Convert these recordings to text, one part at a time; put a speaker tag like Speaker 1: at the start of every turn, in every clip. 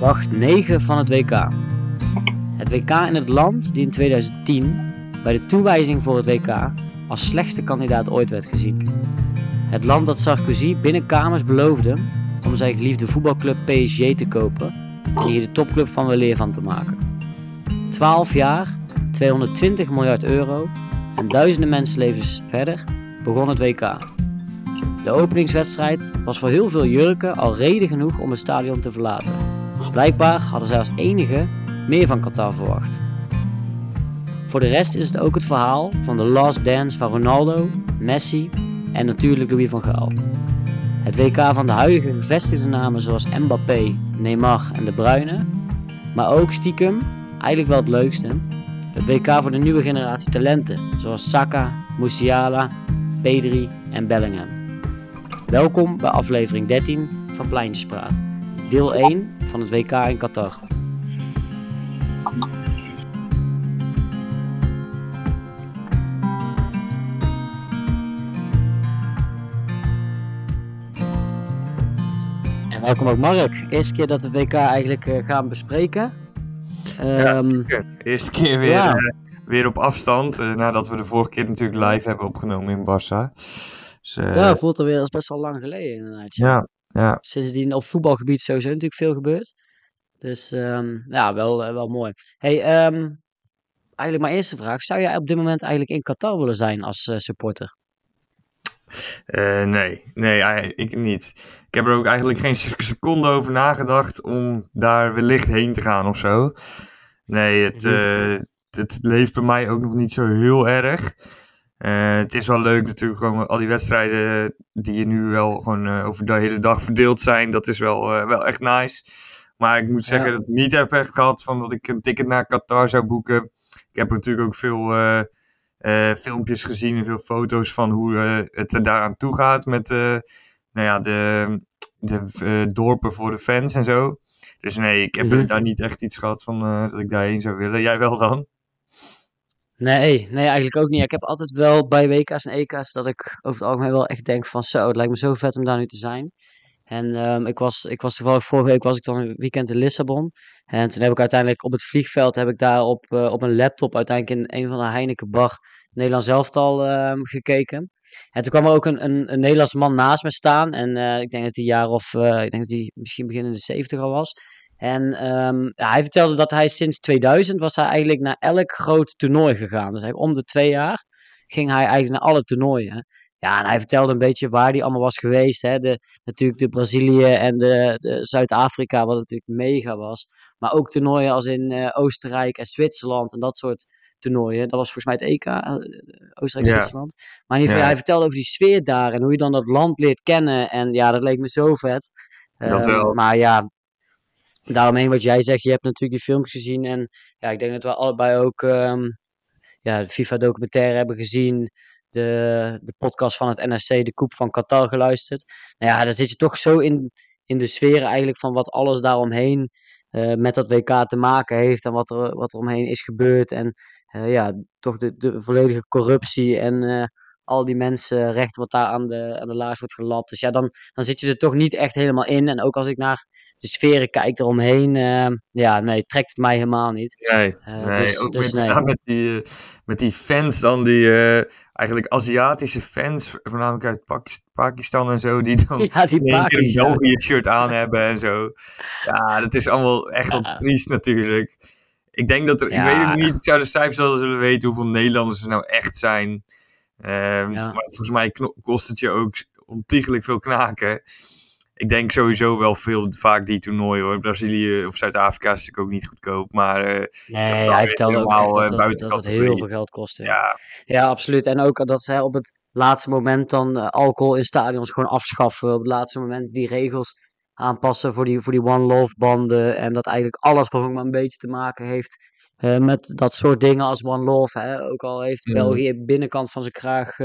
Speaker 1: Dag 9 van het WK. Het WK in het land die in 2010 bij de toewijzing voor het WK als slechtste kandidaat ooit werd gezien. Het land dat Sarkozy binnen kamers beloofde om zijn geliefde voetbalclub PSG te kopen en hier de topclub van weleer van te maken. 12 jaar, 220 miljard euro en duizenden mensenlevens verder begon het WK. De openingswedstrijd was voor heel veel Jurken al reden genoeg om het stadion te verlaten. Blijkbaar hadden zij als enige meer van Qatar verwacht. Voor de rest is het ook het verhaal van de last dance van Ronaldo, Messi en natuurlijk Louis van Gaal. Het WK van de huidige gevestigde namen zoals Mbappé, Neymar en De Bruyne, maar ook stiekem, eigenlijk wel het leukste, het WK voor de nieuwe generatie talenten zoals Saka, Musiala, Pedri en Bellingham. Welkom bij aflevering 13 van Pleintjespraat, deel 1 van het WK in Qatar. En welkom ook Mark. Eerste keer dat we het WK eigenlijk uh, gaan bespreken.
Speaker 2: Ja, um, Eerste keer weer, ja. uh, weer op afstand, uh, nadat we de vorige keer natuurlijk live hebben opgenomen in Barça.
Speaker 1: Dus, ja, voelt er weer als best wel lang geleden inderdaad.
Speaker 2: Ja, ja.
Speaker 1: Sindsdien op voetbalgebied sowieso natuurlijk veel gebeurd. Dus um, ja, wel, wel mooi. Hey, um, eigenlijk mijn eerste vraag. Zou jij op dit moment eigenlijk in Qatar willen zijn als supporter?
Speaker 2: Uh, nee, nee, ik niet. Ik heb er ook eigenlijk geen seconde over nagedacht om daar wellicht heen te gaan of zo. Nee, het, uh, het leeft bij mij ook nog niet zo heel erg. Uh, het is wel leuk natuurlijk, gewoon al die wedstrijden die je nu wel gewoon over de hele dag verdeeld zijn. Dat is wel, wel echt nice. Maar ik moet zeggen ja. dat ik niet heb echt gehad van dat ik een ticket naar Qatar zou boeken. Ik heb natuurlijk ook veel filmpjes gezien en veel foto's van hoe het er daaraan toe gaat met nou ja, de, de dorpen voor de fans en zo. Dus nee, ik heb mm -hmm. daar niet echt iets gehad van dat ik daarheen zou willen. Jij wel dan?
Speaker 1: Nee, nee, eigenlijk ook niet. Ik heb altijd wel bij WK's en EK's dat ik over het algemeen wel echt denk van zo, het lijkt me zo vet om daar nu te zijn. En um, ik, was, ik was toevallig vorige week was ik dan een weekend in Lissabon. En toen heb ik uiteindelijk op het vliegveld heb ik daar op, uh, op een laptop uiteindelijk in een van de Heineken bar Nederlands elftal uh, gekeken. En toen kwam er ook een, een, een Nederlands man naast me staan. En uh, ik denk dat hij jaar of, uh, ik denk dat hij misschien begin in de 70 al was. En um, ja, hij vertelde dat hij sinds 2000 was hij eigenlijk naar elk groot toernooi gegaan. Dus om de twee jaar ging hij eigenlijk naar alle toernooien. Ja, en hij vertelde een beetje waar hij allemaal was geweest. Hè. De, natuurlijk de Brazilië en de, de Zuid-Afrika, wat natuurlijk mega was. Maar ook toernooien als in uh, Oostenrijk en Zwitserland en dat soort toernooien. Dat was volgens mij het EK, uh, Oostenrijk-Zwitserland. Ja. Maar in ieder geval, ja. hij vertelde over die sfeer daar en hoe je dan dat land leert kennen. En ja, dat leek me zo vet.
Speaker 2: Dat uh, wel.
Speaker 1: Maar ja, daaromheen wat jij zegt, je hebt natuurlijk die filmpjes gezien. En ja, ik denk dat we allebei ook um, ja, de FIFA-documentaire hebben gezien de, de podcast van het NRC, de Koep van Qatar, geluisterd. Nou ja, daar zit je toch zo in, in de sfeer eigenlijk van wat alles daaromheen uh, met dat WK te maken heeft en wat er, wat er omheen is gebeurd. En uh, ja, toch de, de volledige corruptie en uh, al die mensenrechten wat daar aan de, aan de laars wordt gelapt. Dus ja, dan, dan zit je er toch niet echt helemaal in. En ook als ik naar de sferen kijk eromheen, uh, ja, nee, trekt het mij helemaal niet.
Speaker 2: Nee, uh, nee dus, ook dus, met, nee. Ja, met, die, met die fans dan, die uh, eigenlijk Aziatische fans, voornamelijk uit Pakistan en zo, die dan
Speaker 1: ja, die
Speaker 2: een keer een België shirt aan hebben en zo. Ja, dat is allemaal echt wel ja. triest natuurlijk. Ik denk dat er, ja. ik weet het niet, ik zou de cijfers wel zullen weten hoeveel Nederlanders er nou echt zijn. Um, ja. Maar volgens mij kost het je ook ontiegelijk veel knaken ik denk sowieso wel veel vaak die toernooien hoor. Brazilië of Zuid-Afrika is natuurlijk ook niet goedkoop. Maar uh,
Speaker 1: nee, hij vertelde ook echt dat, het, dat het heel veel geld kostte.
Speaker 2: Ja.
Speaker 1: ja, absoluut. En ook dat zij op het laatste moment dan uh, alcohol in stadions gewoon afschaffen. Op het laatste moment die regels aanpassen voor die, voor die One Love banden. En dat eigenlijk alles voor maar een beetje te maken heeft uh, met dat soort dingen als One Love. Hè. Ook al heeft mm. België binnenkant van zijn kraag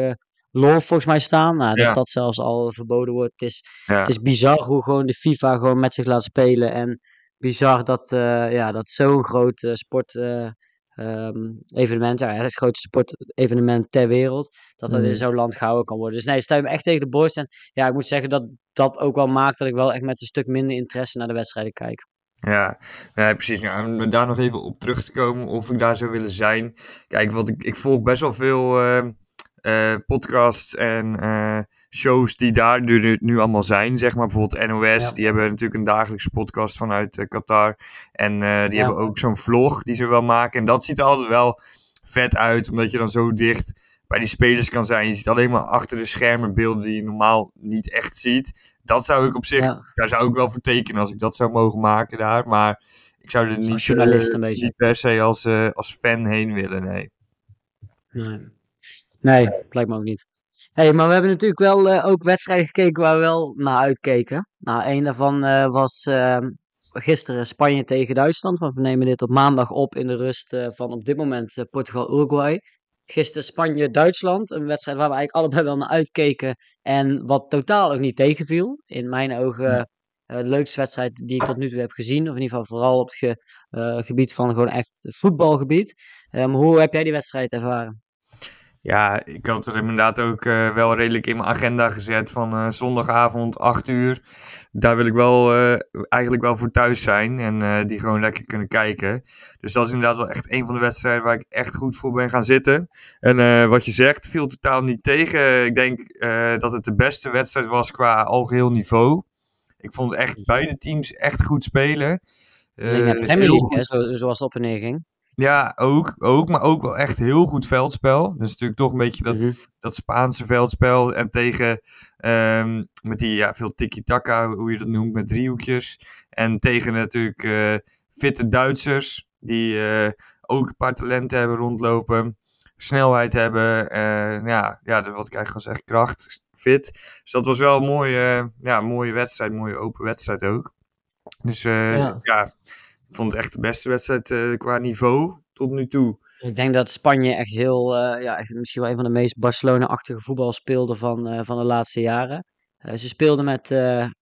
Speaker 1: love volgens mij staan. Nou, dat ja. dat zelfs al verboden wordt. Het is, ja. het is bizar hoe gewoon de FIFA gewoon met zich laat spelen. En bizar dat, uh, ja, dat zo'n groot uh, sport uh, um, evenement, ja, het grootste sportevenement ter wereld, dat dat mm. in zo'n land gehouden kan worden. Dus nee, me echt tegen de borst. En ja, ik moet zeggen dat dat ook wel maakt dat ik wel echt met een stuk minder interesse naar de wedstrijden kijk.
Speaker 2: Ja, nee, precies. Ja, om daar nog even op terug te komen of ik daar zou willen zijn. Kijk, wat ik, ik volg best wel veel uh, uh, podcasts en uh, shows die daar nu, nu, allemaal zijn. Zeg maar bijvoorbeeld NOS, ja. die hebben natuurlijk een dagelijkse podcast vanuit Qatar. En die ja. hebben ook zo'n vlog die ze wel maken. En dat ziet er altijd wel vet uit, omdat je dan zo dicht bij die spelers kan zijn. Je ziet alleen maar achter de schermen beelden die je normaal niet echt ziet. Dat zou ik op zich, ja. daar zou ik wel voor tekenen als ik dat zou mogen maken daar. Maar ik zou er niet,
Speaker 1: journalist een beetje.
Speaker 2: niet per se als, uh, als fan heen willen, nee.
Speaker 1: Nee, nee lijkt me ook niet. Hey, maar we hebben natuurlijk wel uh, ook wedstrijden gekeken waar we wel naar uitkeken. Nou, een daarvan was ehm, gisteren Spanje tegen Duitsland. Want we nemen dit op maandag op in de rust van op dit moment Portugal-Uruguay gisteren Spanje-Duitsland. Een wedstrijd waar we eigenlijk allebei wel naar uitkeken. En wat totaal ook niet tegenviel. In mijn ogen de leukste wedstrijd die ik tot nu toe heb gezien. Of in ieder geval vooral op het ge, uh, gebied van gewoon echt voetbalgebied. Um, hoe heb jij die wedstrijd ervaren?
Speaker 2: Ja, ik had er inderdaad ook uh, wel redelijk in mijn agenda gezet van uh, zondagavond 8 uur. Daar wil ik wel uh, eigenlijk wel voor thuis zijn en die gewoon lekker kunnen kijken. Dus dat is inderdaad wel echt een van de wedstrijden waar ik echt goed voor ben gaan zitten. En wat je zegt, viel totaal niet tegen. Ik denk dat het de beste wedstrijd was qua algeheel niveau. Ik vond echt beide teams echt goed spelen.
Speaker 1: denk Premier League, hè, zoals het op en neer ging.
Speaker 2: Ja, ook, ook, maar ook wel echt heel goed veldspel. Dus natuurlijk toch een beetje dat, mm-hmm. dat Spaanse veldspel. En tegen, um, met die ja, veel tiki-taka, hoe je dat noemt, met driehoekjes. En tegen natuurlijk uh, fitte Duitsers, die uh, ook een paar talenten hebben rondlopen. Snelheid hebben, uh, ja, ja, wat ik eigenlijk al zeg, kracht, fit. Dus dat was wel een mooie, ja, mooie wedstrijd, mooie open wedstrijd ook. Dus ja. ja ik vond het echt de beste wedstrijd uh, qua niveau tot nu toe.
Speaker 1: Ik denk dat Spanje echt heel, uh, ja, echt misschien wel een van de meest Barcelona-achtige voetbal speelde van, uh, van de laatste jaren. ze speelden met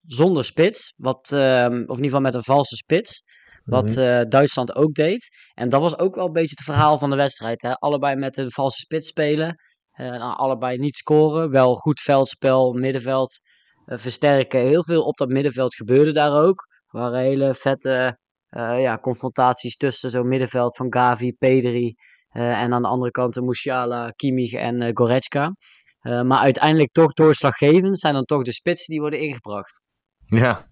Speaker 1: zonder spits, wat, ehm, of in ieder geval met een valse spits. Wat mm-hmm. Duitsland ook deed. En dat was ook wel een beetje het verhaal van de wedstrijd. Hè? Allebei met een valse spits spelen. Allebei niet scoren. Wel goed veldspel, middenveld versterken. Heel veel op dat middenveld gebeurde daar ook. Er waren hele vette ja, confrontaties tussen zo'n middenveld van Gavi, Pedri uh, en aan de andere kant Musiala, Kimmich en uh, Goretzka. maar uiteindelijk toch doorslaggevend zijn dan toch de spitsen die worden ingebracht.
Speaker 2: Ja,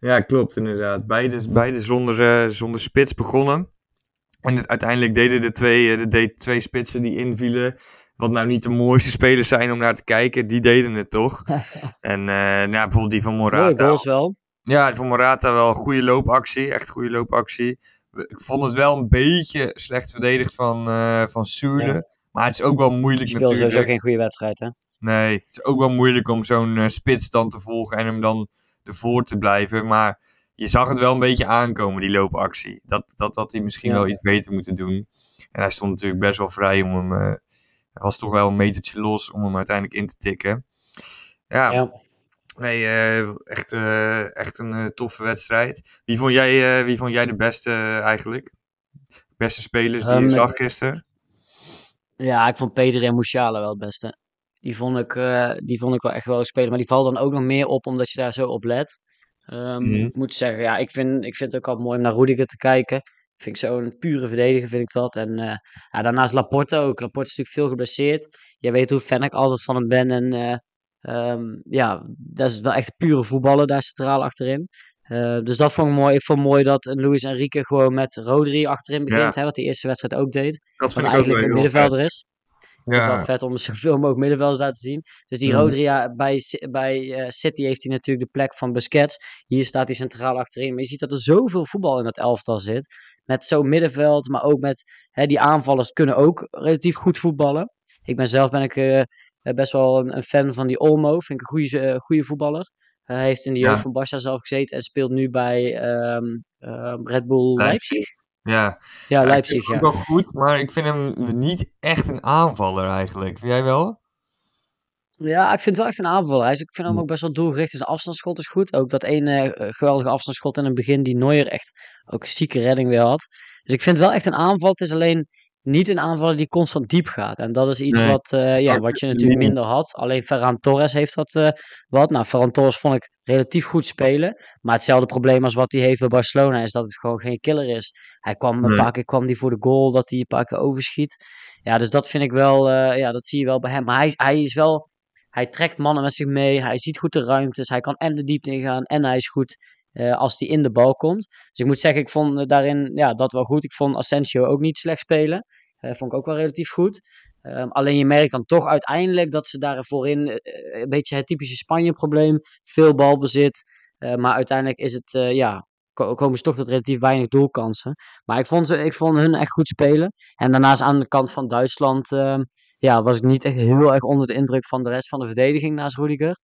Speaker 2: ja klopt inderdaad. Beide, beide zonder, zonder spits begonnen. En het, uiteindelijk deden de twee, de, twee spitsen die invielen, wat nou niet de mooiste spelers zijn om naar te kijken, die deden het toch. en nou, bijvoorbeeld die van Morata.
Speaker 1: Mooi wel.
Speaker 2: Ja, voor Morata wel een goede loopactie. Echt goede loopactie. Ik vond het wel een beetje slecht verdedigd van, uh, van. Maar het is ook wel moeilijk
Speaker 1: Speel natuurlijk. sowieso geen goede wedstrijd, hè?
Speaker 2: Nee, het is ook wel moeilijk om zo'n uh, spits dan te volgen en hem dan ervoor te blijven. Maar je zag het wel een beetje aankomen, die loopactie. Dat, dat had hij misschien ja. wel iets beter moeten doen. En hij stond natuurlijk best wel vrij om hem... Uh, was toch wel een metertje los om hem uiteindelijk in te tikken. Ja, ja. Nee, uh, echt, uh, echt een uh, toffe wedstrijd. Wie vond jij, wie vond jij de beste eigenlijk? Beste spelers die um, je zag gisteren?
Speaker 1: Ja, ik vond Pedro en Musiala wel het beste. Die vond, ik, die vond ik wel echt wel spelen. Maar die valt dan ook nog meer op omdat je daar zo op let. Um, mm. Ik moet zeggen, ja, ik vind, ik vind het ook altijd mooi om naar Rudiger te kijken. Vind ik zo'n pure verdediger, vind ik dat. En ja, daarnaast Laporte ook. Laporte is natuurlijk veel geblesseerd. Je weet hoe fan ik altijd van hem ben. En Um, ja, dat is wel echt pure voetballen daar centraal achterin. Uh, dus dat vond ik mooi. Ik vond mooi dat Luis Enrique gewoon met Rodri achterin begint. Ja. Hè, wat die eerste wedstrijd ook deed. Dat wat eigenlijk een middenvelder is. Ja. Het is wel vet om zoveel mogelijk middenvelders daar te zien. Dus die mm. Rodri, ja, bij, bij uh, City heeft hij natuurlijk de plek van Busquets. Hier staat hij centraal achterin. Maar je ziet dat er zoveel voetbal in dat elftal zit. Met zo'n middenveld, maar ook met hè, die aanvallers kunnen ook relatief goed voetballen. Ik ben zelf ben ik uh, best wel een, een, fan van die Olmo. Vind ik een goede, uh, goede voetballer. Hij heeft in de jeugd ja. van Barça zelf gezeten en speelt nu bij um, uh, Red Bull Leipzig. Leipzig.
Speaker 2: Ja,
Speaker 1: ja Leipzig. Ja,
Speaker 2: wel goed, maar ik vind hem niet echt een aanvaller eigenlijk. Vind jij wel?
Speaker 1: Ja, ik vind het wel echt een aanvaller. Ik vind hem ook best wel doelgericht. Zijn afstandsschot is goed. Ook dat ene geweldige afstandsschot in het begin die Neuer echt ook een zieke redding weer had. Dus ik vind het wel echt een aanval. Het is alleen niet een aanvaller die constant diep gaat. En dat is iets
Speaker 2: Nee.
Speaker 1: wat, eh, ja, wat je natuurlijk minder had. Alleen Ferran Torres heeft dat eh, wat. Nou, Ferran Torres vond ik relatief goed spelen. Maar hetzelfde probleem als wat hij heeft bij Barcelona is dat het gewoon geen killer is. Hij kwam een paar keer kwam die voor de goal, dat hij een paar keer overschiet. Ja, dus dat vind ik wel, eh, ja, dat zie je wel bij hem. Maar hij, hij is wel, hij trekt mannen met zich mee. Hij ziet goed de ruimtes. Hij kan en de diepte ingaan en hij is goed eh, als hij in de bal komt. Dus ik moet zeggen, ik vond eh, daarin ja, dat wel goed. Ik vond Asensio ook niet slecht spelen. Eh, vond ik ook wel relatief goed. Ehm, alleen je merkt dan toch uiteindelijk dat ze daar voorin een beetje het typische Spanje-probleem. Veel balbezit. maar uiteindelijk is het, ja, ko- komen ze toch tot relatief weinig doelkansen. Maar ik vond, ze, ik vond hun echt goed spelen. En daarnaast aan de kant van Duitsland ehm, ja, was ik niet echt heel erg onder de indruk van de rest van de verdediging naast Rudiger.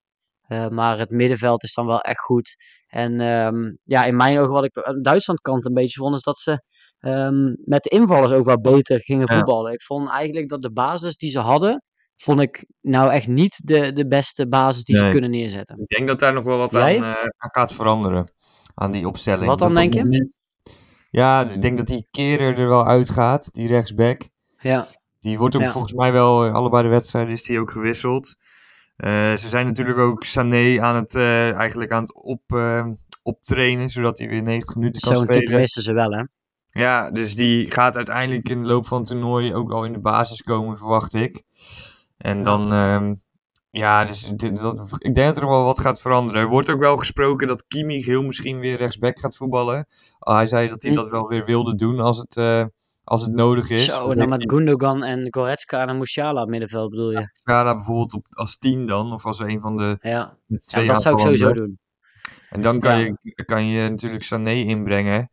Speaker 1: Maar het middenveld is dan wel echt goed. En ehm, ja, in mijn ogen wat ik aan Duitsland kant een beetje vond, is dat ze ehm, met de invallers ook wel beter gingen
Speaker 2: Ja.
Speaker 1: voetballen. Ik vond eigenlijk dat de basis die ze hadden, vond ik nou echt niet de, de beste basis die ze kunnen neerzetten.
Speaker 2: Ik denk dat daar nog wel wat aan, eh, aan gaat veranderen. Aan die opstelling.
Speaker 1: Wat dan,
Speaker 2: Dat
Speaker 1: denk je?
Speaker 2: niet- Ja, ik denk dat die Keren er wel uitgaat, die rechtsback.
Speaker 1: Ja,
Speaker 2: Die wordt ook
Speaker 1: Ja.
Speaker 2: volgens mij wel, eh, allebei de wedstrijden is die ook gewisseld. Eh, ze zijn natuurlijk ook Sané aan het, eh, eigenlijk aan het op, eh, optrainen, zodat hij weer 90 minuten kan
Speaker 1: zo'n
Speaker 2: spelen.
Speaker 1: wisten ze wel, hè?
Speaker 2: Ja, dus die gaat uiteindelijk in de loop van het toernooi ook al in de basis komen, verwacht ik. En dan, ehm, ja, dus dit, dat, ik denk dat er wel wat gaat veranderen. Er wordt ook wel gesproken dat Kimmich heel misschien weer rechtsback gaat voetballen. Ah, hij zei dat hij
Speaker 1: Hm.
Speaker 2: dat wel weer wilde doen als het, eh, als het nodig is.
Speaker 1: Zo, en dan met Gundogan en Goretzka en Musiala middenveld bedoel je?
Speaker 2: Gala bijvoorbeeld op, als 10 dan, of als een van de
Speaker 1: Ja,
Speaker 2: twee
Speaker 1: dat zou ik sowieso doen.
Speaker 2: En dan kan,
Speaker 1: Ja.
Speaker 2: je, kan je natuurlijk Sané inbrengen.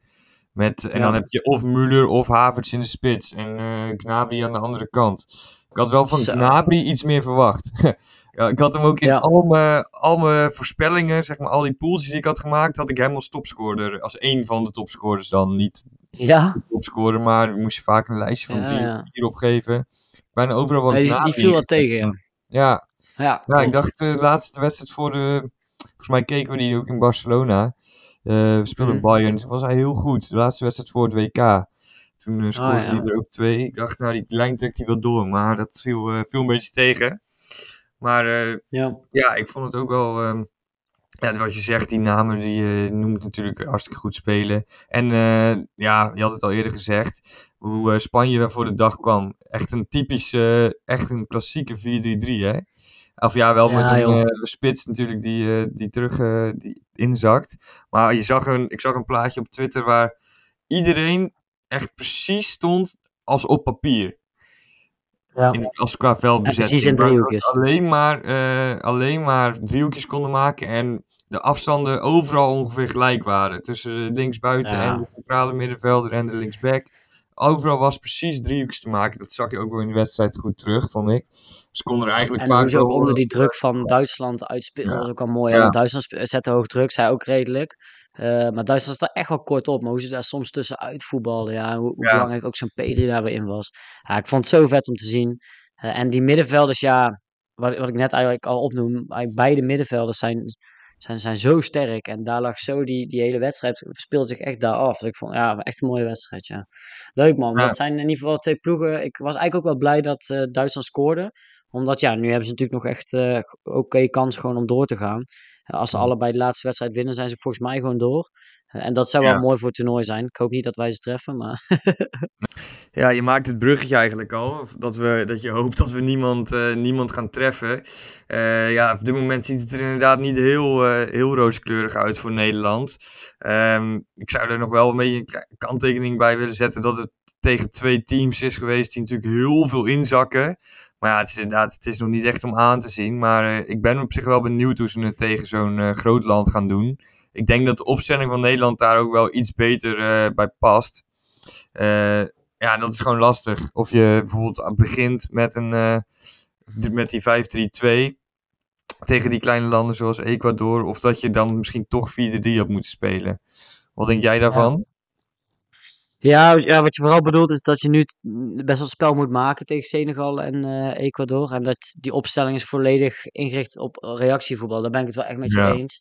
Speaker 2: Met, en
Speaker 1: Ja.
Speaker 2: dan heb je of Müller of Havertz in de spits. En eh Gnabry aan de andere kant. Ik had wel van
Speaker 1: Zo.
Speaker 2: Gnabry iets meer verwacht. ja, ik had hem ook in
Speaker 1: Ja.
Speaker 2: al, mijn, al mijn voorspellingen, zeg maar, al die pools die ik had gemaakt, had ik hem als topscorer. Als één van de topscorers dan. Niet
Speaker 1: Ja,
Speaker 2: topscorer, maar moest je vaak een lijstje van drie
Speaker 1: ja.
Speaker 2: of vier opgeven. Bijna overal wat
Speaker 1: die, die viel wat tegen, ja.
Speaker 2: Ja,
Speaker 1: Ja,
Speaker 2: ik dacht eh, de laatste wedstrijd voor de. Volgens mij keken we die ook in Barcelona. Eh, we speelden
Speaker 1: Mhm.
Speaker 2: Bayern. Toen was hij heel goed. De laatste wedstrijd voor het WK. Toen eh, scoorde
Speaker 1: Ah, ja.
Speaker 2: hij er ook twee. Ik dacht, nou, die lijn trekt hij wel door. Maar dat viel, eh, viel een beetje tegen. Maar eh,
Speaker 1: Ja.
Speaker 2: ja, ik vond het ook wel. ehm, ja, wat je zegt, die namen die je noemt natuurlijk hartstikke goed spelen. En eh, ja, je had het al eerder gezegd. Hoe eh, Spanje voor de dag kwam. Echt een typische, echt een klassieke 4-3-3, hè? Of ja, wel met een eh, spits natuurlijk die, eh, die terug die inzakt. Maar je zag een, ik zag een plaatje op Twitter waar iedereen echt precies stond als op papier.
Speaker 1: Ja.
Speaker 2: In, als qua veldbezetting.
Speaker 1: precies in driehoekjes.
Speaker 2: Alleen maar, eh, alleen maar driehoekjes konden maken en de afstanden overal ongeveer gelijk waren. Tussen de linksbuiten
Speaker 1: Ja.
Speaker 2: en de centrale middenvelder en de linksback. Overal was precies driehoekjes te maken. Dat zag je ook wel in de wedstrijd goed terug, vond ik. Ze konden er eigenlijk
Speaker 1: En
Speaker 2: vaak
Speaker 1: ze ook onder die druk van Duitsland uitspelen,
Speaker 2: Ja.
Speaker 1: was ook al mooi. Duitsland zette hoog druk, zij ook redelijk. Eh, maar Duitsland staat echt wel kort op. Maar hoe ze daar soms tussenuit voetballen. Ja, hoe, hoe
Speaker 2: Ja.
Speaker 1: belangrijk ook zo'n Pedri daar weer in was. Ja, ik vond het zo vet om te zien. Eh, en die middenvelders, ja, wat, wat ik net eigenlijk al opnoem. eigenlijk Beide middenvelders zijn, zijn, zijn zo sterk. En daar lag zo die, die hele wedstrijd, speelde zich echt daar af. Dus ik vond, ja, echt een mooie wedstrijd, ja. Leuk man.
Speaker 2: Ja.
Speaker 1: Dat zijn in ieder geval twee ploegen. Ik was eigenlijk ook wel blij dat eh, Duitsland scoorde omdat ja, nu hebben ze natuurlijk nog echt oké kans gewoon om door te gaan. Eh, als ze
Speaker 2: Ja.
Speaker 1: allebei de laatste wedstrijd winnen, zijn ze volgens mij gewoon door. Eh, en dat zou wel
Speaker 2: Ja.
Speaker 1: mooi voor het toernooi zijn. Ik hoop niet dat wij ze treffen, maar
Speaker 2: Ja, je maakt het bruggetje eigenlijk al. of Dat, we, dat je hoopt dat we niemand, eh, niemand gaan treffen. Ja, op dit moment ziet het er inderdaad niet heel, heel rooskleurig uit voor Nederland. Ehm, ik zou er nog wel een beetje een kanttekening bij willen zetten dat het tegen twee teams is geweest die natuurlijk heel veel inzakken. Maar ja, het is inderdaad, het is nog niet echt om aan te zien. Maar eh, ik ben op zich wel benieuwd hoe ze het tegen zo'n eh, groot land gaan doen. Ik denk dat de opstelling van Nederland daar ook wel iets beter eh, bij past. Ja, dat is gewoon lastig. Of je bijvoorbeeld begint met, een, met die 5-3-2 tegen die kleine landen zoals Ecuador. Of dat je dan misschien toch 4-3 had moeten spelen. Wat denk jij daarvan?
Speaker 1: Ja, ja, wat je vooral bedoelt is dat je nu best wel spel moet maken tegen Senegal en eh, Ecuador. En dat die opstelling is volledig ingericht op reactievoetbal. Daar ben ik het wel echt met je
Speaker 2: Ja.
Speaker 1: eens.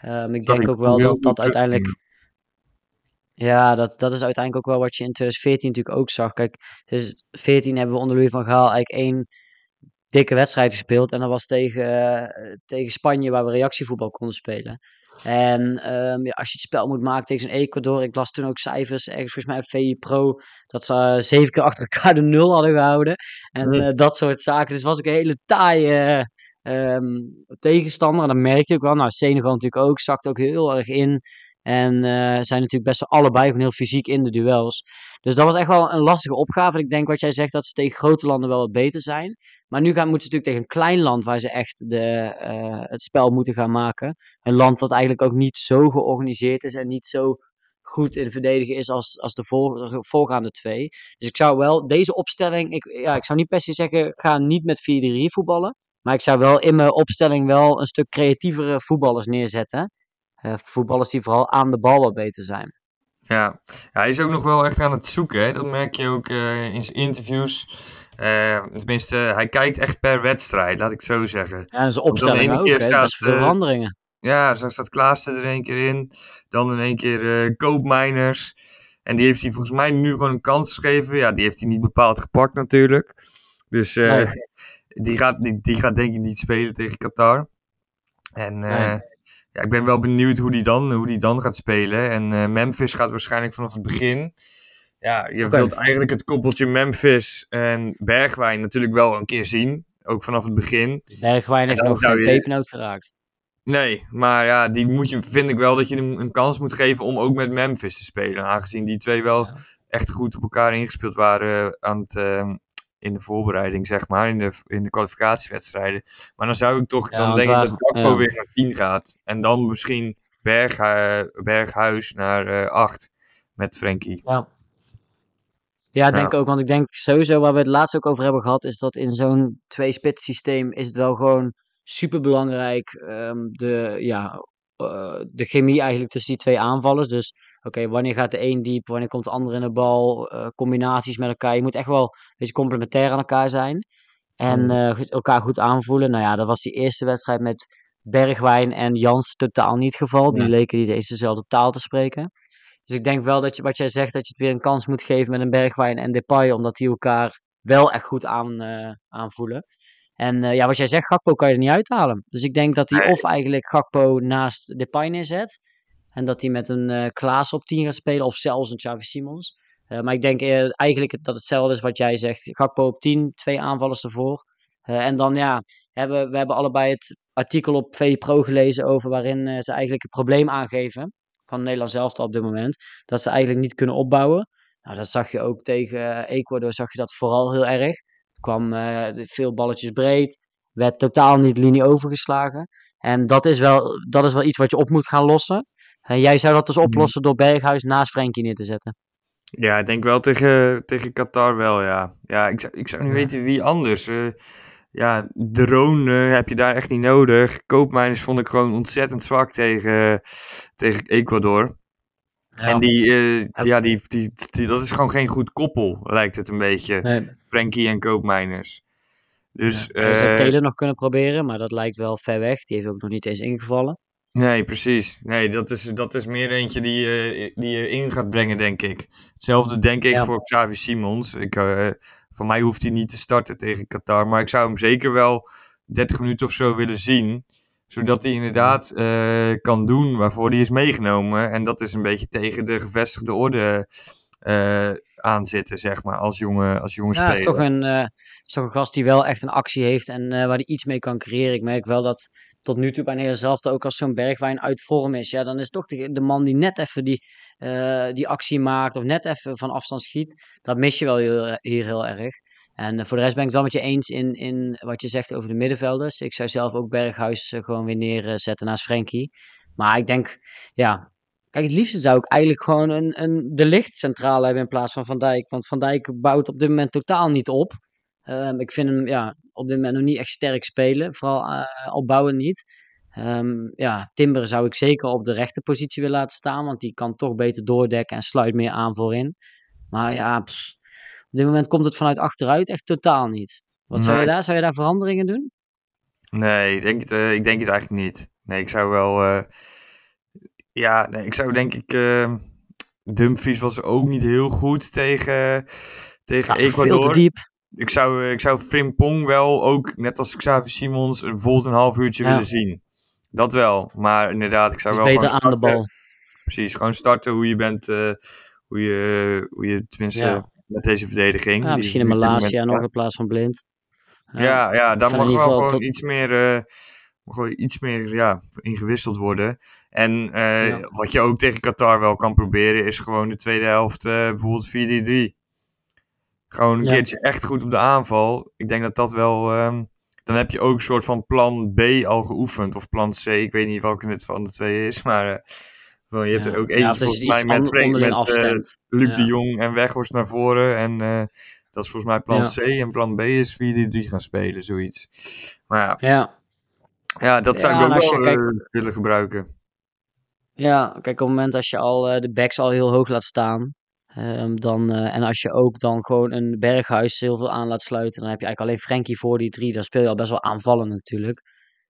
Speaker 1: Ehm, ik denk ook wel dat dat uiteindelijk. Ja, dat, dat is uiteindelijk ook wel wat je in 2014 natuurlijk ook zag. Kijk, dus 14 hebben we onder Louis van Gaal eigenlijk één dikke wedstrijd gespeeld. En dat was tegen, eh, tegen Spanje, waar we reactievoetbal konden spelen. En ehm, ja, als je het spel moet maken tegen Ecuador, ik las toen ook cijfers, ergens volgens mij op VI Pro, dat ze eh, zeven keer achter elkaar de nul hadden gehouden. En
Speaker 2: Mhm.
Speaker 1: eh, dat soort zaken. Dus het was ook een hele taaie ehm, tegenstander. En dan merkte ook wel, nou Senegal natuurlijk ook, zakt ook heel erg in. En eh, zijn natuurlijk best allebei gewoon heel fysiek in de duels. Dus dat was echt wel een lastige opgave. Ik denk wat jij zegt, dat ze tegen grote landen wel wat beter zijn. Maar nu gaan, moeten ze natuurlijk tegen een klein land waar ze echt de, eh, het spel moeten gaan maken. Een land dat eigenlijk ook niet zo georganiseerd is en niet zo goed in verdedigen is als, als de voorgaande twee. Dus ik zou wel deze opstelling, ik, ja, ik zou niet per se zeggen, ga niet met 4-3 voetballen. Maar ik zou wel in mijn opstelling wel een stuk creatievere voetballers neerzetten. Eh, voetballers die vooral aan de bal wat beter zijn.
Speaker 2: Ja. ja, hij is ook nog wel echt aan het zoeken. Hè? Dat merk je ook eh, in zijn interviews. Eh, tenminste, hij kijkt echt per wedstrijd, laat ik zo zeggen.
Speaker 1: Ja, en zijn
Speaker 2: de
Speaker 1: opstelling
Speaker 2: ene
Speaker 1: ook,
Speaker 2: keer staat,
Speaker 1: veranderingen.
Speaker 2: Ja, zo staat Klaassen er een keer in. Dan in één keer Koopmeiners. En die heeft hij volgens mij nu gewoon een kans gegeven. Ja, die heeft hij niet bepaald gepakt natuurlijk. Dus
Speaker 1: Nee.
Speaker 2: die, gaat, die, die gaat denk ik niet spelen tegen Qatar. En
Speaker 1: Nee.
Speaker 2: Ja, ik ben wel benieuwd hoe die dan, hoe die dan gaat spelen. En eh, Memphis gaat waarschijnlijk vanaf het begin. Ja, je wilt eigenlijk het koppeltje Memphis en Bergwijn natuurlijk wel een keer zien. Ook vanaf het begin.
Speaker 1: Bergwijn heeft nog geen
Speaker 2: je-
Speaker 1: pepernoot geraakt.
Speaker 2: Nee, maar ja, die moet je, vind ik wel dat je hem een kans moet geven om ook met Memphis te spelen. Aangezien die twee wel
Speaker 1: Ja.
Speaker 2: echt goed op elkaar ingespeeld waren aan het, ehm, in de voorbereiding, zeg maar, in de, in de kwalificatiewedstrijden. Maar dan zou ik toch
Speaker 1: Ja,
Speaker 2: dan denken
Speaker 1: waar-
Speaker 2: dat Gakpo
Speaker 1: ja.
Speaker 2: weer naar 10 gaat. En dan misschien Berg, Berghuis naar eh 8 met Frenkie.
Speaker 1: Ja. Ja, denk ik
Speaker 2: Ja.
Speaker 1: ook. Want ik denk sowieso, waar we het laatst ook over hebben gehad, is dat in zo'n twee-spits systeem is het wel gewoon super belangrijk. de, ja, eh, de chemie eigenlijk tussen die twee aanvallers. Dus oké, wanneer gaat de een diep, wanneer komt de ander in de bal, eh, combinaties met elkaar. Je moet echt wel een beetje complementair aan elkaar zijn. En
Speaker 2: Mm.
Speaker 1: eh, elkaar goed aanvoelen. Nou ja, dat was die eerste wedstrijd met Bergwijn en Jans totaal niet het geval. Die
Speaker 2: Nee.
Speaker 1: leken niet eens dezelfde taal te spreken. Dus ik denk wel dat je, wat jij zegt, dat je het weer een kans moet geven met een Bergwijn en Depay, omdat die elkaar wel echt goed aan, eh, aanvoelen. En ja, wat jij zegt, Gakpo kan je er niet uithalen. Dus ik denk dat hij of eigenlijk Gakpo naast Depay neerzet, en dat hij met een eh Klaas op 10 gaat spelen, of zelfs een Xavi Simons. Eh, maar ik denk eh, eigenlijk dat hetzelfde is wat jij zegt. Gakpo op 10, twee aanvallers ervoor. En dan ja, hebben, we hebben allebei het artikel op VI Pro gelezen over waarin ze eigenlijk het probleem aangeven van Nederland zelf op dit moment. Dat ze eigenlijk niet kunnen opbouwen. Nou, dat zag je ook tegen Ecuador, zag je dat vooral heel erg. Er kwam veel balletjes breed, werd totaal niet linie overgeslagen. En dat is wel, dat is wel iets wat je op moet gaan lossen. En jij zou dat dus
Speaker 2: Mhm.
Speaker 1: oplossen door Berghuis naast Frenkie neer te zetten.
Speaker 2: Ja, ik denk wel tegen, tegen Qatar wel, ja. Ja, ik zou, ik zou niet
Speaker 1: Ja.
Speaker 2: weten wie anders. eh ja, drone eh, heb je daar echt niet nodig. Koopmijners vond ik gewoon ontzettend zwak tegen, tegen Ecuador. En die, eh, ja, die, die, die, dat is gewoon geen goed koppel, lijkt het een beetje.
Speaker 1: Nee,
Speaker 2: Frenkie en Koopmijners. Dus,
Speaker 1: ja. Je zou
Speaker 2: eh,
Speaker 1: Kelen nog kunnen proberen, maar dat lijkt wel ver weg. Die heeft ook nog niet eens ingevallen.
Speaker 2: Nee, precies. Nee, dat is, dat is meer eentje die, je die je in gaat brengen, denk ik. Hetzelfde denk ik
Speaker 1: Ja.
Speaker 2: voor Xavi Simons. Ik, eh, van mij hoeft hij niet te starten tegen Qatar. Maar ik zou hem zeker wel 30 minuten of zo willen zien. Zodat hij inderdaad eh, kan doen waarvoor hij is meegenomen. En dat is een beetje tegen de gevestigde orde eh aanzitten, zeg maar, als jonge, als jonge
Speaker 1: Ja, het is
Speaker 2: speler.
Speaker 1: toch, een, is toch een gast die wel echt een actie heeft en waar hij iets mee kan creëren. Ik merk wel dat tot nu toe bij Nederland zelf ook als zo'n Bergwijn uit vorm is. Ja, dan is toch de, man die net even die, eh, die actie maakt of net even van afstand schiet. Dat mis je wel hier heel erg. En eh, voor de rest ben ik het wel met je eens in, in wat je zegt over de middenvelders. Ik zou zelf ook Berghuis eh, gewoon weer neerzetten naast Frenkie. Maar ik denk, ja, Kijk, het liefste zou ik eigenlijk gewoon een, een de licht centraal hebben in plaats van Van Dijk. Want Van Dijk bouwt op dit moment totaal niet op. Ehm, ik vind hem ja, op dit moment nog niet echt sterk spelen. Vooral eh opbouwen niet. Ehm, ja, Timber zou ik zeker op de rechterpositie willen laten staan. Want die kan toch beter doordekken en sluit meer aan voorin. Maar ja, pff, op dit moment komt het vanuit achteruit echt totaal niet. Wat zou je daar? Zou je daar veranderingen doen?
Speaker 2: Nee, ik denk het, eh, ik denk het eigenlijk niet. Nee, ik zou wel. eh, ja, nee, ik zou denk ik. eh, Dumfries was ook niet heel goed tegen, tegen
Speaker 1: Ja, veel te
Speaker 2: Ecuador.
Speaker 1: diep.
Speaker 2: Ik zou, ik zou Frimpong wel ook, net als Xavi Simons, bijvoorbeeld een half uurtje
Speaker 1: Ja.
Speaker 2: willen zien. Dat wel. Maar inderdaad, ik zou
Speaker 1: Dus
Speaker 2: wel
Speaker 1: beter
Speaker 2: gewoon
Speaker 1: aan de bal.
Speaker 2: Precies, gewoon starten hoe je bent, eh, hoe, je, hoe je tenminste
Speaker 1: Ja.
Speaker 2: met deze verdediging.
Speaker 1: Ja, misschien een Malasia
Speaker 2: moment-
Speaker 1: nog in plaats van Blind.
Speaker 2: Ja, ja, daar
Speaker 1: Van
Speaker 2: mag wel gewoon
Speaker 1: tot-
Speaker 2: iets meer, eh, mag wel iets meer ja, ingewisseld worden. En eh,
Speaker 1: Ja.
Speaker 2: wat je ook tegen Qatar wel kan proberen, is gewoon de tweede helft eh, bijvoorbeeld 4-3-3. Gewoon een
Speaker 1: Ja.
Speaker 2: keertje echt goed op de aanval. Ik denk dat dat wel. ehm, dan heb je ook een soort van plan B al geoefend. Of plan C. Ik weet niet welke het van de twee is. Maar eh, je hebt er ook eentje volgens mij met,
Speaker 1: an-
Speaker 2: Frank, met
Speaker 1: afstemt.
Speaker 2: Luc de Jong en Weghorst naar voren. En eh, dat is volgens mij plan. C. En plan B is 4-3 gaan spelen. Zoiets. Maar ja,
Speaker 1: Ja.
Speaker 2: ja dat zou ik ook wel
Speaker 1: kijkt-
Speaker 2: willen gebruiken.
Speaker 1: Ja, kijk, op het moment als je al de backs al heel hoog laat staan, ehm, dan, eh, en als je ook dan gewoon een berghuis heel veel aan laat sluiten, dan heb je eigenlijk alleen Frenkie voor die drie. Dan speel je al best wel aanvallen natuurlijk.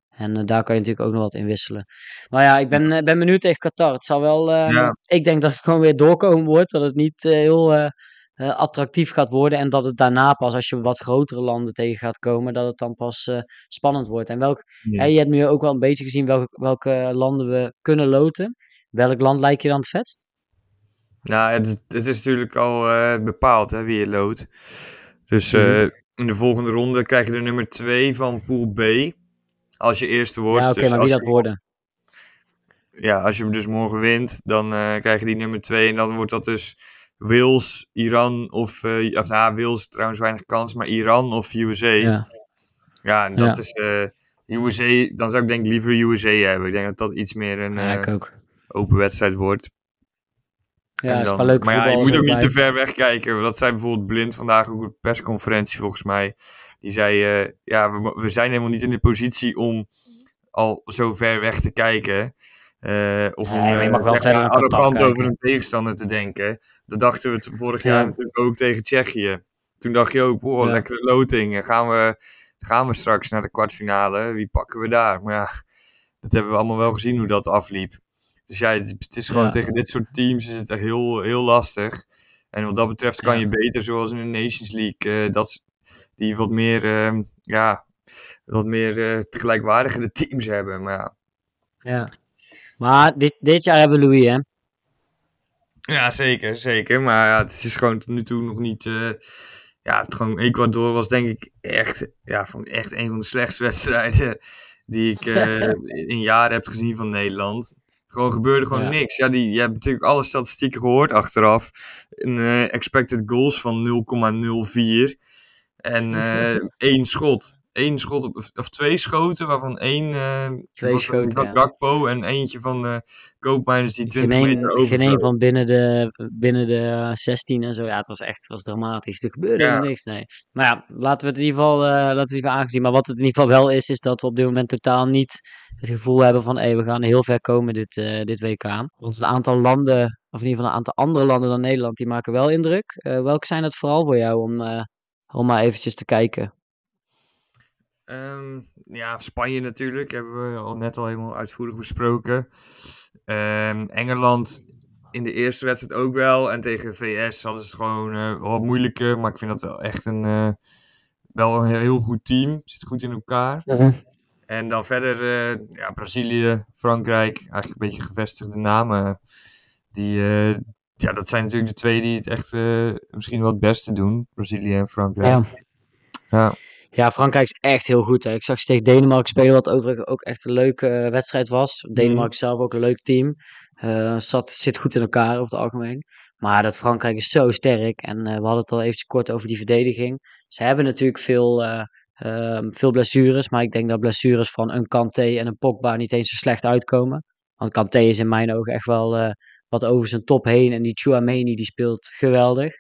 Speaker 1: En eh, daar kan je natuurlijk ook nog wat in wisselen. Maar ja, ik ben, eh, ben benieuwd tegen Qatar. Het zal wel,
Speaker 2: Ja.
Speaker 1: ik denk dat het gewoon weer doorkomen wordt, dat het niet heel attractief gaat worden en dat het daarna pas, als je wat grotere landen tegen gaat komen, dat het dan pas spannend wordt. En welk,
Speaker 2: Ja.
Speaker 1: Hè, je hebt nu ook wel een beetje gezien welke, welke landen we kunnen loten. Welk land lijkt je dan het vetst?
Speaker 2: Nou, het, het is natuurlijk al eh, bepaald hè, wie je loodt. Dus eh,
Speaker 1: Mhm.
Speaker 2: in de volgende ronde krijg je de nummer 2 van Pool B. Als je eerste wordt.
Speaker 1: Ja, oké,
Speaker 2: Dus
Speaker 1: maar wie dat
Speaker 2: je-
Speaker 1: worden?
Speaker 2: Ja, als je hem dus morgen wint, dan eh, krijg je die nummer 2. En dan wordt dat dus Wales, Iran of... of nou, Wales trouwens weinig kans, maar Iran of USA. Ja,
Speaker 1: Ja,
Speaker 2: en dat
Speaker 1: Ja.
Speaker 2: is... USA, dan zou ik denk ik liever USA hebben. Ik denk dat dat iets meer een
Speaker 1: ja,
Speaker 2: open wedstrijd wordt.
Speaker 1: Ja,
Speaker 2: En
Speaker 1: is wel leuk
Speaker 2: maar ja, je moet ook niet te ver weg kijken. want Dat zei bijvoorbeeld Blind vandaag ook op de persconferentie volgens mij. Die zei, eh, ja, we, we zijn helemaal niet in de positie om al zo ver weg te kijken. eh, of
Speaker 1: Nee,
Speaker 2: om
Speaker 1: je
Speaker 2: eh,
Speaker 1: mag wel verder
Speaker 2: arrogant over een tegenstander te denken. Dat dachten we vorig
Speaker 1: Ja.
Speaker 2: jaar natuurlijk ook tegen Tsjechië. Toen dacht je ook, wow,
Speaker 1: Ja.
Speaker 2: lekkere loting. Gaan we, gaan we straks naar de kwartfinale? Wie pakken we daar? Maar ja, dat hebben we allemaal wel gezien hoe dat afliep. Dus ja, het, het is gewoon
Speaker 1: Ja.
Speaker 2: tegen dit soort teams is het echt heel, heel lastig. En wat dat betreft kan je beter, zoals in de Nations League, eh, dat, die wat meer, ehm, ja, wat meer eh, gelijkwaardigere teams hebben. Maar ja,
Speaker 1: Ja. Maar dit, dit jaar hebben we Louis, hè?
Speaker 2: ja zeker, zeker. Maar ja, het is gewoon tot nu toe nog niet... eh, ja, het gewoon Ecuador was denk ik echt, ja, van echt een van de slechtste wedstrijden die ik in jaren heb gezien van Nederland. Gewoon gebeurde gewoon
Speaker 1: Ja.
Speaker 2: niks. Ja, die, je hebt natuurlijk alle statistieken gehoord achteraf. Een eh, expected goals van 0,04. En eh, één schot. Eén schot, op, of twee schoten, waarvan één eh,
Speaker 1: Twee
Speaker 2: van
Speaker 1: schoten, ja.
Speaker 2: Gakpo en eentje van eh Koopmeiners die 20
Speaker 1: Geen
Speaker 2: meter over.
Speaker 1: geen een van binnen de, binnen de 16 en zo. Ja, het was echt het was dramatisch. Er gebeurde
Speaker 2: Ja.
Speaker 1: niks, nee. Maar ja, laten we het in ieder geval, eh, laten we het geval aangezien. Maar wat het in ieder geval wel is, is dat we op dit moment totaal niet het gevoel hebben van, hé, we gaan heel ver komen dit, eh, dit WK. Want een aantal landen, of in ieder geval een aantal andere landen dan Nederland, die maken wel indruk. Eh, welke zijn het vooral voor jou om, eh, om maar eventjes te kijken?
Speaker 2: Ehm, ja, Spanje natuurlijk, hebben we al net al helemaal uitvoerig besproken. Ehm, Engeland in de eerste wedstrijd ook wel. En tegen VS hadden ze het gewoon eh, wat moeilijker. Maar ik vind dat wel echt een, eh, wel een heel goed team. Zit goed in elkaar. En dan verder eh, ja, Brazilië, Frankrijk. Eigenlijk een beetje gevestigde namen. Die, ja, dat zijn natuurlijk de twee die het echt misschien wel het beste doen. Brazilië en Frankrijk.
Speaker 1: Ja.
Speaker 2: Ja.
Speaker 1: Ja, Frankrijk is echt heel goed. Hè. Ik zag ze tegen Denemarken spelen, wat overigens ook echt een leuke eh, wedstrijd was. Denemarken zelf ook een leuk team. Eh, zat, zit goed in elkaar over het algemeen. Maar dat Frankrijk is zo sterk. En eh, we hadden het al eventjes kort over die verdediging. Ze hebben natuurlijk veel, eh, ehm, veel blessures. Maar ik denk dat blessures van een Kanté en een Pogba niet eens zo slecht uitkomen. Want Kanté is in mijn ogen echt wel wat over zijn top heen. En die Chouameni die speelt geweldig.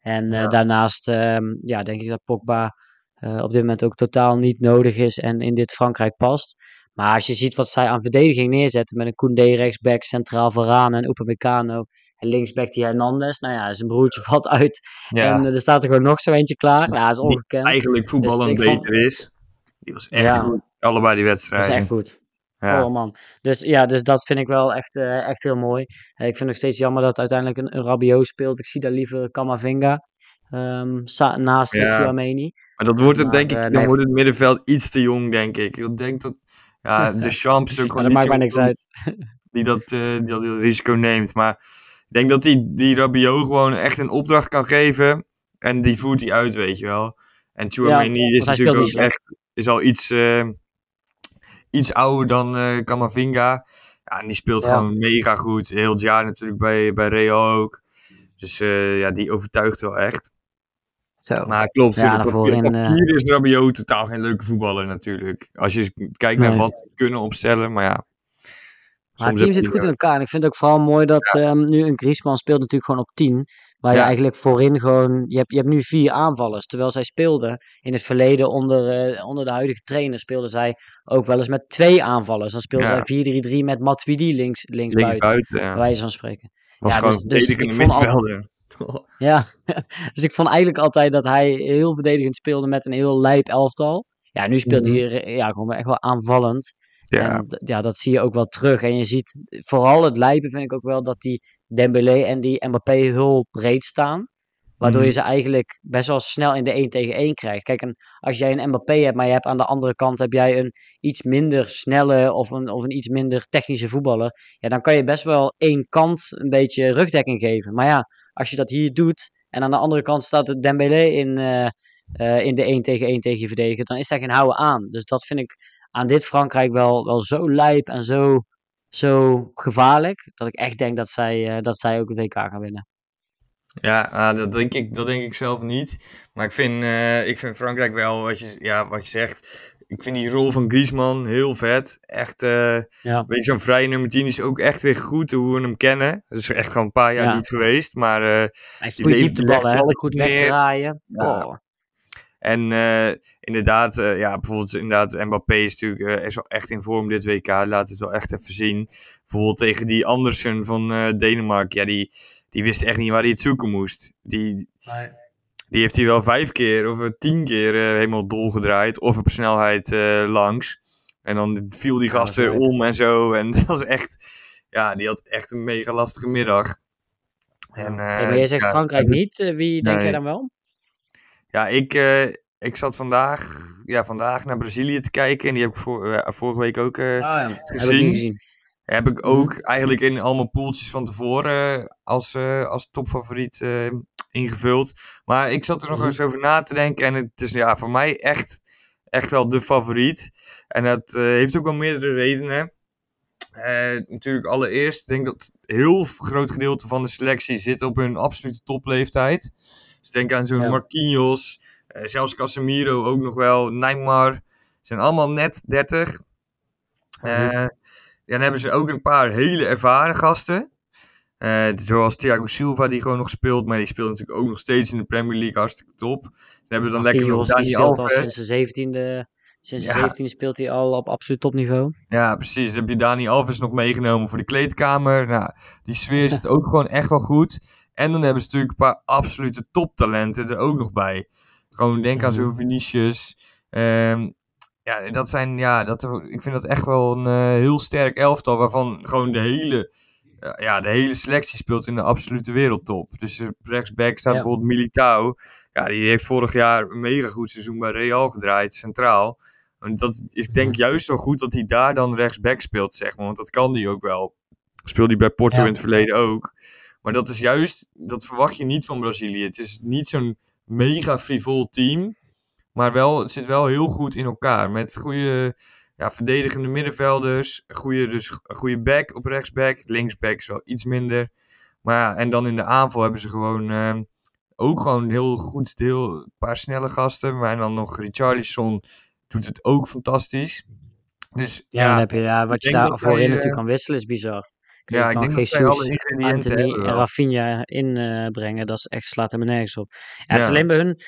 Speaker 1: En
Speaker 2: Ja.
Speaker 1: daarnaast ehm, ja, denk ik dat Pogba eh, op dit moment ook totaal niet nodig is en in dit Frankrijk past. Maar als je ziet wat zij aan verdediging neerzetten met een Koundé rechtsback, centraal Varane en Upamecano en linksback die Hernandez. Nou ja, zijn broertje valt uit
Speaker 2: Ja.
Speaker 1: en eh, er staat er gewoon nog zo eentje klaar. Nou, dat is
Speaker 2: Die
Speaker 1: ongekend.
Speaker 2: eigenlijk voetballend
Speaker 1: Dus ik vond-
Speaker 2: beter is. Die was echt
Speaker 1: Ja.
Speaker 2: goed. Allebei die
Speaker 1: Dat
Speaker 2: wedstrijden.
Speaker 1: is echt goed.
Speaker 2: Ja.
Speaker 1: Oh man. Dus ja, dus dat vind ik wel echt, eh, echt heel mooi. Ik vind het nog steeds jammer dat uiteindelijk een, een Rabiot speelt. Ik zie daar liever Kamavinga ehm, naast
Speaker 2: Ja.
Speaker 1: Chouameni.
Speaker 2: Maar dat wordt het,
Speaker 1: Maar,
Speaker 2: denk ik,
Speaker 1: eh,
Speaker 2: dan
Speaker 1: nee.
Speaker 2: wordt het middenveld iets te jong, denk ik. Ik denk dat, ja, de Champs is ook gewoon
Speaker 1: dat maakt niks uit.
Speaker 2: die dat, eh, die dat risico neemt. Maar ik denk dat die, die Rabiot gewoon echt een opdracht kan geven. En die voert hij uit, weet je wel. En Chouameni is natuurlijk ook echt, is al iets, eh, iets ouder dan eh Kamavinga. Ja, en die speelt
Speaker 1: Ja.
Speaker 2: gewoon mega goed. Heel het jaar natuurlijk bij, bij Real ook. Dus ja, die overtuigt wel echt.
Speaker 1: Zo.
Speaker 2: Maar klopt,
Speaker 1: Ja,
Speaker 2: op papier,
Speaker 1: eh,
Speaker 2: papier is Rabiot totaal geen leuke voetballer natuurlijk. Als je kijkt naar
Speaker 1: Nee.
Speaker 2: wat ze kunnen opstellen, maar ja.
Speaker 1: Maar het team zit goed in elkaar. En ik vind het ook vooral mooi dat ehm, nu een Griezmann speelt natuurlijk gewoon op 10. Waar je eigenlijk voorin gewoon... Je hebt, je hebt nu vier aanvallers. Terwijl zij speelden in het verleden onder, eh, onder de huidige trainer... speelden zij ook wel eens met twee aanvallers. Dan speelden
Speaker 2: Ja.
Speaker 1: zij 4-3-3 met Matuidi links, links,
Speaker 2: links
Speaker 1: buiten. van spreken.
Speaker 2: Was
Speaker 1: Ja,
Speaker 2: gewoon
Speaker 1: dus- dus ik vond altijd-
Speaker 2: middenvelder.
Speaker 1: Ja, dus ik vond eigenlijk altijd dat hij heel verdedigend speelde met een heel lijp elftal. Ja, nu speelt
Speaker 2: Mhm.
Speaker 1: hij eh, ja, gewoon echt wel aanvallend.
Speaker 2: Ja,
Speaker 1: En ja, dat zie je ook wel terug. En je ziet vooral het lijpen vind ik ook wel dat die Dembélé en die Mbappé heel breed staan. Waardoor
Speaker 2: Mhm.
Speaker 1: je ze eigenlijk best wel snel in de 1 tegen 1 krijgt. Kijk, en als jij een Mbappé hebt, maar je hebt aan de andere kant heb jij een iets minder snelle of een, of een iets minder technische voetballer. Ja, dan kan je best wel één kant een beetje rugdekking geven. Maar ja, als je dat hier doet en aan de andere kant staat het Dembélé in, eh, eh, in de 1 tegen 1 tegen je verdediger, dan is daar geen houden aan. Dus dat vind ik aan dit Frankrijk wel, wel zo lijp en zo, zo gevaarlijk. Dat ik echt denk dat zij, eh, dat zij ook het WK gaan winnen.
Speaker 2: Ja ah, dat, denk ik, dat denk ik zelf niet. Maar ik vind, eh, ik vind Frankrijk wel, wat je, ja, wat je zegt. Ik vind die rol van Griezmann heel vet. Echt, eh
Speaker 1: Ja.
Speaker 2: weet je, zo'n vrije nummer 10 is ook echt weer goed hoe we hem kennen. Dat is echt gewoon een paar jaar
Speaker 1: Ja.
Speaker 2: niet geweest. Maar eh,
Speaker 1: Hij
Speaker 2: levert
Speaker 1: diepteballen, hè?
Speaker 2: balletjes
Speaker 1: goed wegdraaien.
Speaker 2: Ja.
Speaker 1: Oh.
Speaker 2: En inderdaad, eh, ja, bijvoorbeeld inderdaad, Mbappé is natuurlijk is wel echt in vorm dit WK. Laat het wel echt even zien. Bijvoorbeeld tegen die Andersen van Denemarken. Ja, die, die wist echt niet waar hij het zoeken moest. Die, die heeft hij wel vijf keer of tien keer eh, helemaal dolgedraaid. Of op snelheid eh, langs. En dan viel die
Speaker 1: Ja,
Speaker 2: gast weer om en zo. En dat was echt, ja, die had echt een mega lastige middag. En,
Speaker 1: Hey,
Speaker 2: eh,
Speaker 1: maar jij zegt
Speaker 2: ja,
Speaker 1: Frankrijk niet. wie denk
Speaker 2: Nee.
Speaker 1: jij dan wel?
Speaker 2: Ja, ik, eh, ik zat vandaag, ja, vandaag naar Brazilië te kijken. En die heb ik voor, vorige week ook
Speaker 1: ja. Heb ik
Speaker 2: gezien. Heb ik ook eigenlijk in allemaal poeltjes van tevoren eh, als, eh, als topfavoriet eh, ingevuld. Maar ik zat er nog
Speaker 1: Mhm.
Speaker 2: eens over na te denken. En het is ja, voor mij echt, echt wel de favoriet. En dat heeft ook wel meerdere redenen. Natuurlijk allereerst, ik denk dat een heel groot gedeelte van de selectie zit op hun absolute topleeftijd. Dus denk aan zo'n
Speaker 1: Ja.
Speaker 2: Marquinhos, zelfs Casemiro ook nog wel, Neymar. Zijn allemaal net 30. Eh,
Speaker 1: Mhm.
Speaker 2: ja, dan hebben ze ook een paar hele ervaren gasten. Eh, zoals Thiago Silva, die gewoon nog speelt. Maar die speelt natuurlijk ook nog steeds in de Premier League. Hartstikke top. Dan hebben we dan lekker nog
Speaker 1: die
Speaker 2: Dani
Speaker 1: al
Speaker 2: Alves.
Speaker 1: sinds de 17e. Sinds de
Speaker 2: Ja.
Speaker 1: 17e speelt hij al op absoluut topniveau.
Speaker 2: Ja, precies. Dan heb je Dani Alves nog meegenomen voor de kleedkamer. Nou, die sfeer zit ook gewoon echt wel goed. En dan hebben ze natuurlijk een paar absolute toptalenten er ook nog bij. Gewoon denk aan
Speaker 1: Mhm.
Speaker 2: zo'n Vinicius. Ehm, ja, dat zijn, ja, dat, ik vind dat echt wel een eh, heel sterk elftal. Waarvan gewoon de hele, eh, ja, de hele selectie speelt in de absolute wereldtop. Dus rechtsback staat
Speaker 1: Ja.
Speaker 2: bijvoorbeeld Militao. Ja, die heeft vorig jaar een mega goed seizoen bij Real gedraaid, centraal. En dat, ik denk juist zo goed dat hij daar dan rechtsback speelt, zeg maar. Want dat kan hij ook wel. Speelde hij bij Porto
Speaker 1: Ja.
Speaker 2: in het verleden ook. Maar dat is juist, dat verwacht je niet van Brazilië. Het is niet zo'n mega frivol team. Maar wel, het zit wel heel goed in elkaar. Met goede ja, verdedigende middenvelders. Goede, dus goede back op rechtsback. Linksback is wel iets minder. Maar ja, en dan in de aanval hebben ze gewoon ehm, ook gewoon heel goed. Heel, een paar snelle gasten. Maar dan nog Richarlison doet het ook fantastisch. Dus
Speaker 1: Ja,
Speaker 2: ja,
Speaker 1: dan heb je, ja, wat je daar
Speaker 2: dat
Speaker 1: voorin
Speaker 2: wij,
Speaker 1: natuurlijk
Speaker 2: eh,
Speaker 1: kan wisselen is bizar. Je
Speaker 2: ja ik
Speaker 1: kan
Speaker 2: denk dat
Speaker 1: Jesus,
Speaker 2: alle ingrediënten
Speaker 1: Anthony
Speaker 2: hebben
Speaker 1: en. Rafinha inbrengen. dat is echt, slaat helemaal nergens op. Ja, het is alleen bij hun,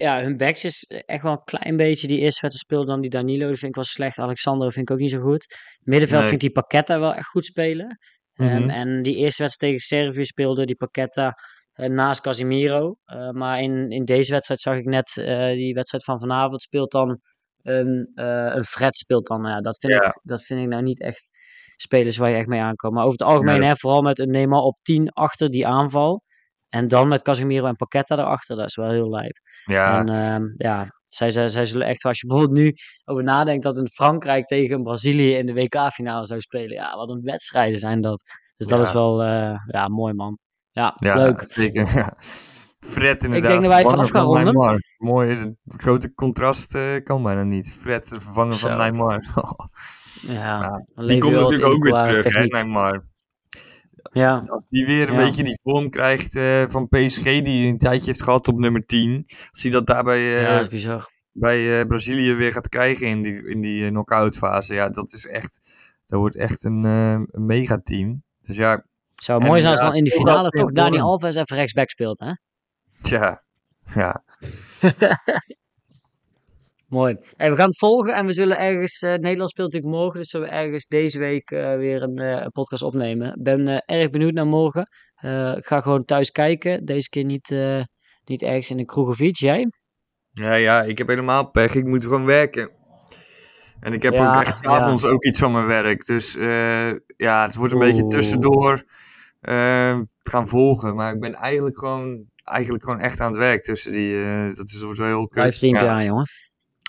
Speaker 1: ja, hun backs is echt wel een klein beetje. Die eerste wedstrijd speelde dan die Danilo, die vind ik wel slecht. Alexander vind ik ook niet zo goed. Middenveld
Speaker 2: Nee.
Speaker 1: vind ik die Paqueta wel echt goed spelen. Ehm,
Speaker 2: Mhm.
Speaker 1: en die eerste wedstrijd tegen Servië speelde die Paqueta eh, naast Casimiro. Eh, maar in, in deze wedstrijd zag ik net, eh, die wedstrijd van vanavond speelt dan een, een Fred speelt dan. Ja, dat, vind
Speaker 2: Ja.
Speaker 1: ik, dat vind ik nou niet echt spelers waar je echt mee aankomt. Maar over het algemeen,
Speaker 2: Nee.
Speaker 1: hè, vooral met een Neymar op 10 achter die aanval. En dan met Casemiro en Paqueta erachter, dat is wel heel lijp.
Speaker 2: Ja,
Speaker 1: En ehm, ja, zij, zij, zij zullen echt, als je bijvoorbeeld nu over nadenkt dat een Frankrijk tegen Brazilië in de WK-finale zou spelen. Ja, wat een wedstrijden zijn dat. Dus dat
Speaker 2: Ja.
Speaker 1: is wel, eh, ja, mooi man. Ja,
Speaker 2: ja
Speaker 1: leuk.
Speaker 2: zeker. Ja. Fred inderdaad.
Speaker 1: denk dat wij het
Speaker 2: vervangen
Speaker 1: vanaf gaan ronden.
Speaker 2: Neymar. Mooi, het grote contrast eh, kan bijna niet. Fred
Speaker 1: Zo.
Speaker 2: van Neymar.
Speaker 1: Ja,
Speaker 2: die komt natuurlijk ook weer terug, hè. Neymar.
Speaker 1: Ja,
Speaker 2: Als die weer een
Speaker 1: Ja.
Speaker 2: beetje die vorm krijgt eh, van PSG, die een tijdje heeft gehad op nummer 10. Als hij dat daarbij
Speaker 1: ja, bizar.
Speaker 2: bij eh, Brazilië weer gaat krijgen in die, in die knock-out fase. Ja, dat is echt, dat wordt echt een, een megateam. Dus ja,
Speaker 1: Zou mooi zijn als dan in de finale toch Dani. Alves even rechtsback speelt, hè?
Speaker 2: tja, ja.
Speaker 1: Mooi. We gaan het volgen en we zullen ergens, eh Nederland speelt natuurlijk morgen, dus zullen we ergens deze week eh, weer een, eh, een podcast opnemen. Ik ben erg benieuwd naar morgen. Ik ga gewoon thuis kijken, deze keer niet, niet ergens in een kroeg of iets. Jij?
Speaker 2: Ja, ja, ik heb helemaal pech. Ik moet gewoon werken. En ik heb
Speaker 1: Ja,
Speaker 2: ook echt
Speaker 1: ja.
Speaker 2: s'avonds ook iets van mijn werk. Dus ja, het wordt een beetje tussendoor gaan volgen. Maar ik ben eigenlijk gewoon, eigenlijk gewoon echt aan het werk tussen die... dat is wel heel kut.
Speaker 1: Livestreampje
Speaker 2: ja.
Speaker 1: aan, jongen.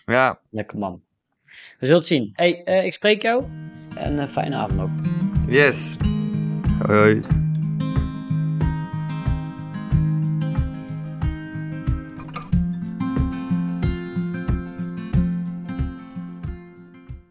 Speaker 2: Ja,
Speaker 1: Lekker man. We zullen het zien. Hey, eh, ik spreek jou en eh, fijne avond nog.
Speaker 2: yes. Hoi. hoi.